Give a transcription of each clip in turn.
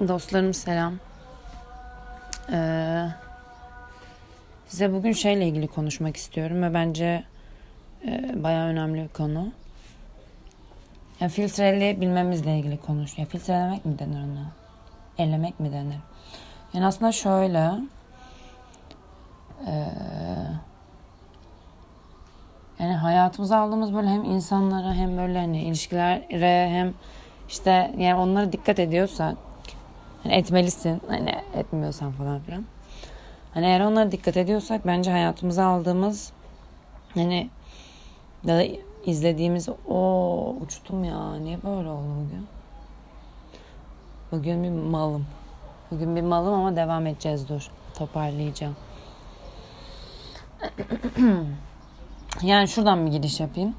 Dostlarım selam. Ee, size bugün şeyle ilgili konuşmak istiyorum ve bence e, bayağı önemli bir konu. Ya filtreleyebilmemizle ilgili konuş. Ya filtrelemek mi denir ona? Ellemek mi denir? Yani aslında şöyle. Ee, yani hayatımıza aldığımız böyle hem insanlara hem böyle hani ilişkilere hem işte yani onlara dikkat ediyorsak hani etmelisin hani etmiyorsan falan filan. Hani eğer onlara dikkat ediyorsak bence hayatımıza aldığımız hani ya da izlediğimiz o uçtum ya niye böyle oldu bugün? Bugün bir malım. Bugün bir malım ama devam edeceğiz dur. Toparlayacağım. yani şuradan bir giriş yapayım.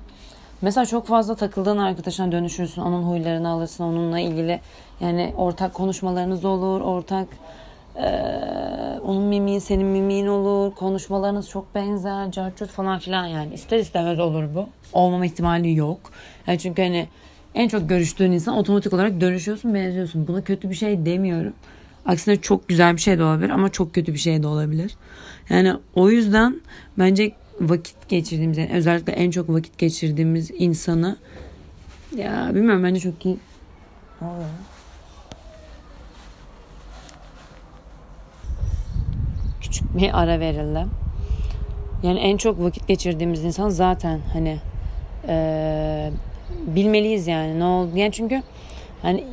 Mesela çok fazla takıldığın arkadaşına dönüşürsün. Onun huylarını alırsın. Onunla ilgili yani ortak konuşmalarınız olur. Ortak ee, onun mimiği senin mimiğin olur. Konuşmalarınız çok benzer. Carcut falan filan yani. ister istemez olur bu. Olmama ihtimali yok. Yani çünkü hani en çok görüştüğün insan otomatik olarak dönüşüyorsun, benziyorsun. Buna kötü bir şey demiyorum. Aksine çok güzel bir şey de olabilir ama çok kötü bir şey de olabilir. Yani o yüzden bence vakit geçirdiğimiz yani özellikle en çok vakit geçirdiğimiz insanı ya bilmiyorum bence çok iyi. Ne? Küçük bir ara verildi. Yani en çok vakit geçirdiğimiz insan zaten hani e, bilmeliyiz yani ne oldu. Yani çünkü hani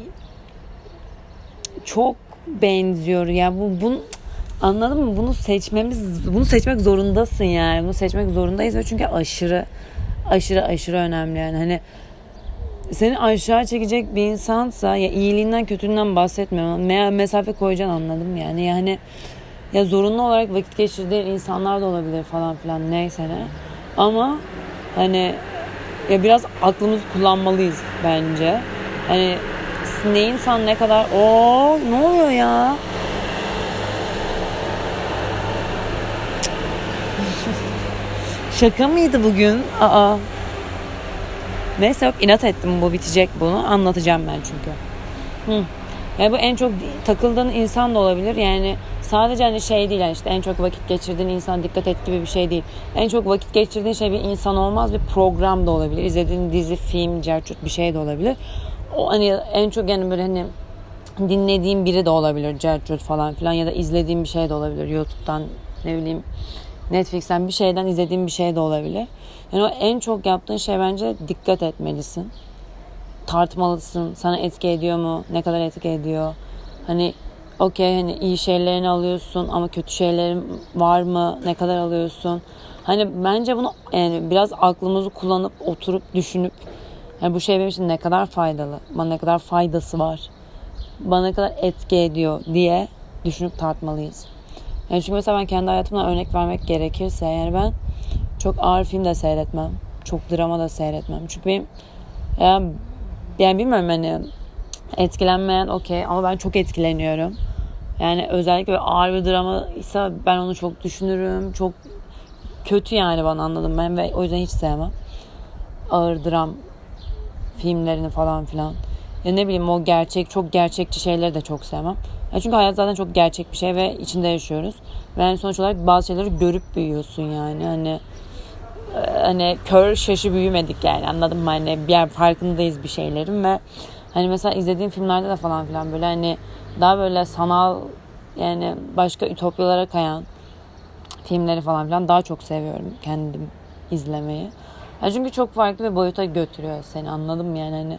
çok benziyor ya bu bunu Anladın mı? Bunu seçmemiz, bunu seçmek zorundasın yani. Bunu seçmek zorundayız ve çünkü aşırı aşırı aşırı önemli yani. Hani seni aşağı çekecek bir insansa ya iyiliğinden kötülüğünden bahsetmiyorum. Me mesafe koyacaksın anladım yani. Yani ya zorunlu olarak vakit geçirdiğin insanlar da olabilir falan filan neyse ne. Ama hani ya biraz aklımızı kullanmalıyız bence. Hani ne insan ne kadar o ne oluyor ya? Şaka mıydı bugün? Aa. Neyse yok inat ettim bu bitecek bunu. Anlatacağım ben çünkü. Hı. Yani bu en çok takıldığın insan da olabilir. Yani sadece hani şey değil yani işte en çok vakit geçirdiğin insan dikkat et gibi bir şey değil. En çok vakit geçirdiğin şey bir insan olmaz bir program da olabilir. İzlediğin dizi, film, cerçut bir şey de olabilir. O hani en çok yani böyle hani dinlediğim biri de olabilir cerçut falan filan ya da izlediğim bir şey de olabilir. YouTube'dan ne bileyim Netflix'ten bir şeyden izlediğin bir şey de olabilir. Yani o en çok yaptığın şey bence dikkat etmelisin. Tartmalısın. Sana etki ediyor mu? Ne kadar etki ediyor? Hani okey hani iyi şeylerini alıyorsun ama kötü şeylerin var mı? Ne kadar alıyorsun? Hani bence bunu yani biraz aklımızı kullanıp oturup düşünüp yani bu şey benim için ne kadar faydalı? Bana ne kadar faydası var? Bana ne kadar etki ediyor diye düşünüp tartmalıyız. Yani çünkü mesela ben kendi hayatımdan örnek vermek gerekirse yani ben çok ağır film de seyretmem. Çok drama da seyretmem. Çünkü benim yani, yani bilmiyorum hani etkilenmeyen okey ama ben çok etkileniyorum. Yani özellikle ağır bir drama ise ben onu çok düşünürüm. Çok kötü yani bana anladım ben ve o yüzden hiç sevmem. Ağır dram filmlerini falan filan. Ya ne bileyim o gerçek çok gerçekçi şeyleri de çok sevmem. Ya çünkü hayat zaten çok gerçek bir şey ve içinde yaşıyoruz. Ve yani sonuç olarak bazı şeyleri görüp büyüyorsun yani. Hani e, hani kör şaşı büyümedik yani anladın mı? Hani bir yer farkındayız bir şeylerin ve hani mesela izlediğim filmlerde de falan filan böyle hani daha böyle sanal yani başka ütopyalara kayan filmleri falan filan daha çok seviyorum kendim izlemeyi. Ya çünkü çok farklı bir boyuta götürüyor seni anladım yani hani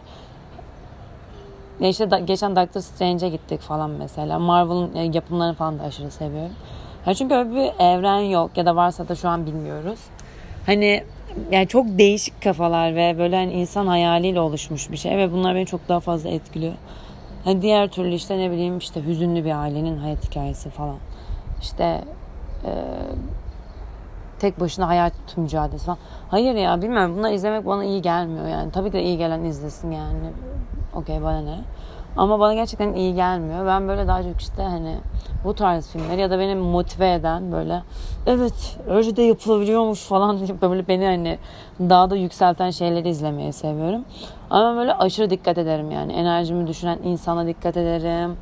ya işte da, geçen Doctor Strange'e gittik falan mesela. Marvel'ın e, yapımlarını falan da aşırı seviyorum. Ya çünkü öyle bir evren yok ya da varsa da şu an bilmiyoruz. Hani yani çok değişik kafalar ve böyle hani insan hayaliyle oluşmuş bir şey ve bunlar beni çok daha fazla etkiliyor. Hani diğer türlü işte ne bileyim işte hüzünlü bir ailenin hayat hikayesi falan. İşte e, tek başına hayat mücadelesi falan. Hayır ya bilmiyorum bunları izlemek bana iyi gelmiyor yani. Tabii ki de iyi gelen izlesin yani. Okey bana ne. Ama bana gerçekten iyi gelmiyor. Ben böyle daha çok işte hani bu tarz filmler ya da beni motive eden böyle evet öyle de yapılabiliyormuş falan deyip böyle beni hani daha da yükselten şeyleri izlemeyi seviyorum. Ama böyle aşırı dikkat ederim yani. Enerjimi düşünen insana dikkat ederim.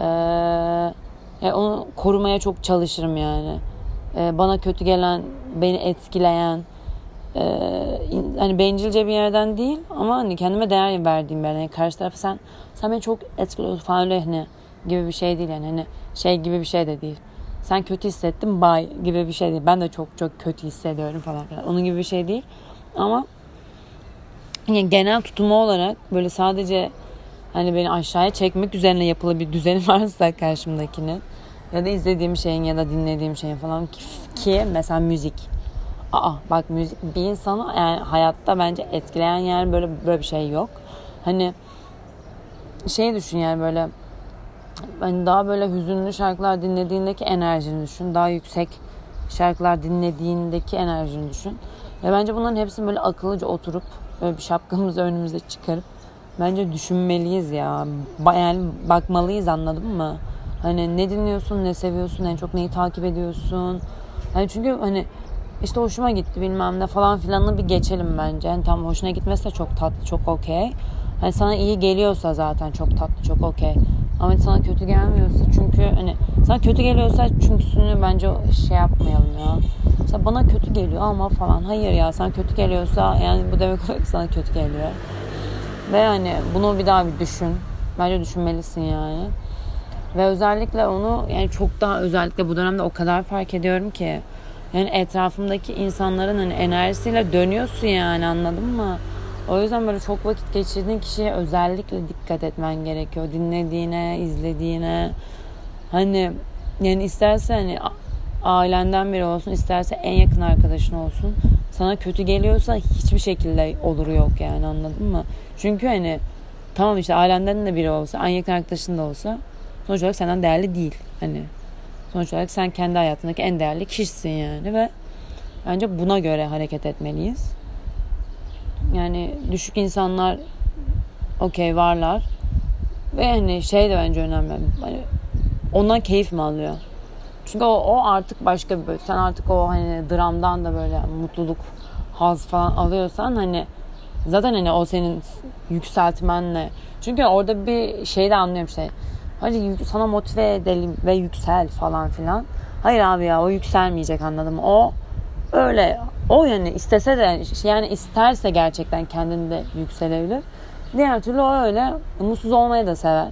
Ee, onu korumaya çok çalışırım yani. Ee, bana kötü gelen, beni etkileyen, e, hani bencilce bir yerden değil ama hani kendime değer verdiğim bir yerden. Yani karşı tarafı sen sen beni çok etkiliyorsun falan hani gibi bir şey değil yani hani şey gibi bir şey de değil. Sen kötü hissettin bay gibi bir şey değil. Ben de çok çok kötü hissediyorum falan filan. Onun gibi bir şey değil. Ama yani genel tutumu olarak böyle sadece hani beni aşağıya çekmek üzerine yapılı bir düzeni varsa karşımdakinin ya da izlediğim şeyin ya da dinlediğim şeyin falan ki, ki mesela müzik. Aa bak müzik bir insanı yani hayatta bence etkileyen yer böyle böyle bir şey yok. Hani şey düşün yani böyle hani daha böyle hüzünlü şarkılar dinlediğindeki enerjini düşün. Daha yüksek şarkılar dinlediğindeki enerjini düşün. Ya bence bunların hepsini böyle akıllıca oturup böyle bir şapkamızı önümüze çıkarıp bence düşünmeliyiz ya. Yani bakmalıyız anladın mı? Hani ne dinliyorsun, ne seviyorsun, en çok neyi takip ediyorsun. Yani çünkü hani işte hoşuma gitti bilmem ne falan filanını bir geçelim bence. Yani tam hoşuna gitmesi de çok tatlı, çok okey. Hani sana iyi geliyorsa zaten çok tatlı, çok okey. Ama sana kötü gelmiyorsa çünkü hani sana kötü geliyorsa çünküsünü bence şey yapmayalım ya. İşte bana kötü geliyor ama falan. Hayır ya sana kötü geliyorsa yani bu demek olarak sana kötü geliyor. Ve hani bunu bir daha bir düşün. Bence düşünmelisin yani. Ve özellikle onu yani çok daha özellikle bu dönemde o kadar fark ediyorum ki yani etrafımdaki insanların hani enerjisiyle dönüyorsun yani anladın mı? O yüzden böyle çok vakit geçirdiğin kişiye özellikle dikkat etmen gerekiyor. Dinlediğine, izlediğine. Hani yani isterse hani ailenden biri olsun, isterse en yakın arkadaşın olsun. Sana kötü geliyorsa hiçbir şekilde oluru yok yani anladın mı? Çünkü hani tamam işte ailenden de biri olsa, en yakın arkadaşın da olsa sonuç olarak senden değerli değil. Hani sonuç olarak sen kendi hayatındaki en değerli kişisin yani ve bence buna göre hareket etmeliyiz. Yani düşük insanlar okey varlar. Ve hani şey de bence önemli. Hani ondan keyif mi alıyor? Çünkü o, o artık başka bir böyle. Sen artık o hani dramdan da böyle mutluluk, haz falan alıyorsan hani zaten hani o senin yükseltmenle. Çünkü orada bir şey de anlıyorum işte. Hadi sana motive edelim ve yüksel falan filan. Hayır abi ya o yükselmeyecek anladım. O öyle o yani istese de yani isterse gerçekten kendinde yükselebilir. Diğer türlü o öyle mutsuz olmayı da sever.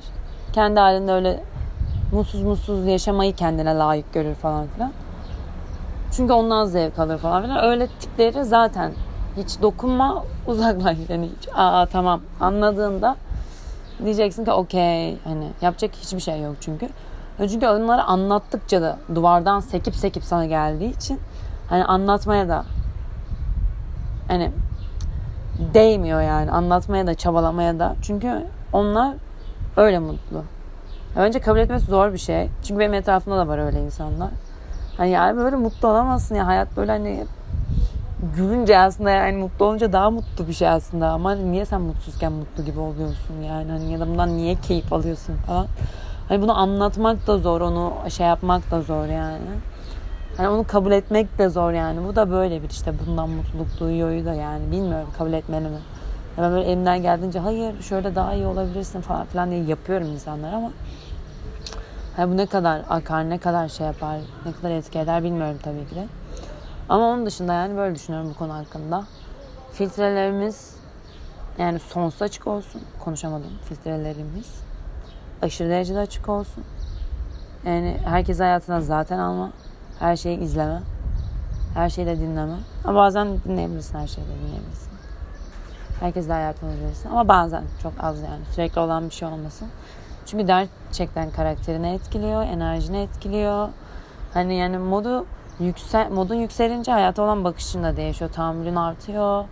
Kendi halinde öyle mutsuz mutsuz yaşamayı kendine layık görür falan filan. Çünkü ondan zevk alır falan filan. Öyle tipleri zaten hiç dokunma uzaklaş. Yani hiç, aa tamam anladığında diyeceksin ki okey hani yapacak hiçbir şey yok çünkü. Çünkü onları anlattıkça da duvardan sekip sekip sana geldiği için hani anlatmaya da hani değmiyor yani anlatmaya da çabalamaya da. Çünkü onlar öyle mutlu. Bence kabul etmesi zor bir şey. Çünkü benim etrafımda da var öyle insanlar. Hani yani böyle mutlu olamazsın ya. Hayat böyle hani gülünce aslında yani mutlu olunca daha mutlu bir şey aslında. Ama hani niye sen mutsuzken mutlu gibi oluyorsun yani. Hani ya da bundan niye keyif alıyorsun falan. Hani bunu anlatmak da zor. Onu şey yapmak da zor yani. Hani onu kabul etmek de zor yani. Bu da böyle bir işte bundan mutluluk duyuyor da yani. Bilmiyorum kabul etmeli mi? Ben böyle elimden geldiğince hayır şöyle daha iyi olabilirsin falan filan diye yapıyorum insanlar ama hani bu ne kadar akar, ne kadar şey yapar, ne kadar etki eder bilmiyorum tabii ki de. Ama onun dışında yani böyle düşünüyorum bu konu hakkında. Filtrelerimiz yani sonsuz açık olsun. Konuşamadım. Filtrelerimiz aşırı derecede açık olsun. Yani herkes hayatına zaten alma. Her şeyi izleme. Her şeyi de dinleme. Ama bazen dinleyebilirsin her şeyi de dinleyebilirsin. Herkes de hayatını olabilirsin. Ama bazen çok az yani. Sürekli olan bir şey olmasın. Çünkü gerçekten karakterini etkiliyor, enerjini etkiliyor. Hani yani modu yüksel, modun yükselince hayata olan bakışın da değişiyor. Tahammülün artıyor.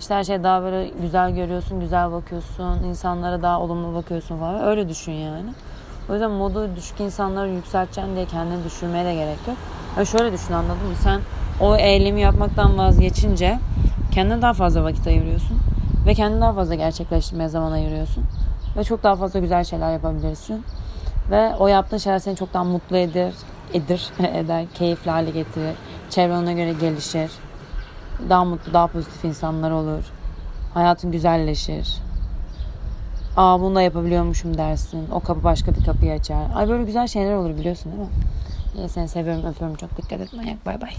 İşte her şey daha böyle güzel görüyorsun, güzel bakıyorsun. insanlara daha olumlu bakıyorsun falan. Öyle düşün yani. O yüzden modu düşük insanları yükselteceksin diye kendini düşürmeye de gerek yok. Yani şöyle düşün anladın mı? Sen o eylemi yapmaktan vazgeçince kendine daha fazla vakit ayırıyorsun. Ve kendini daha fazla gerçekleştirmeye zaman ayırıyorsun. Ve çok daha fazla güzel şeyler yapabilirsin. Ve o yaptığın şeyler seni çok daha mutlu eder, edir, eder, keyifli hale getirir. Çevre ona göre gelişir. Daha mutlu, daha pozitif insanlar olur. Hayatın güzelleşir. aa bunu da yapabiliyormuşum dersin. O kapı başka bir kapıyı açar. Ay böyle güzel şeyler olur biliyorsun değil mi? İyi seni seviyorum öpüyorum çok dikkat et manyak bay bay.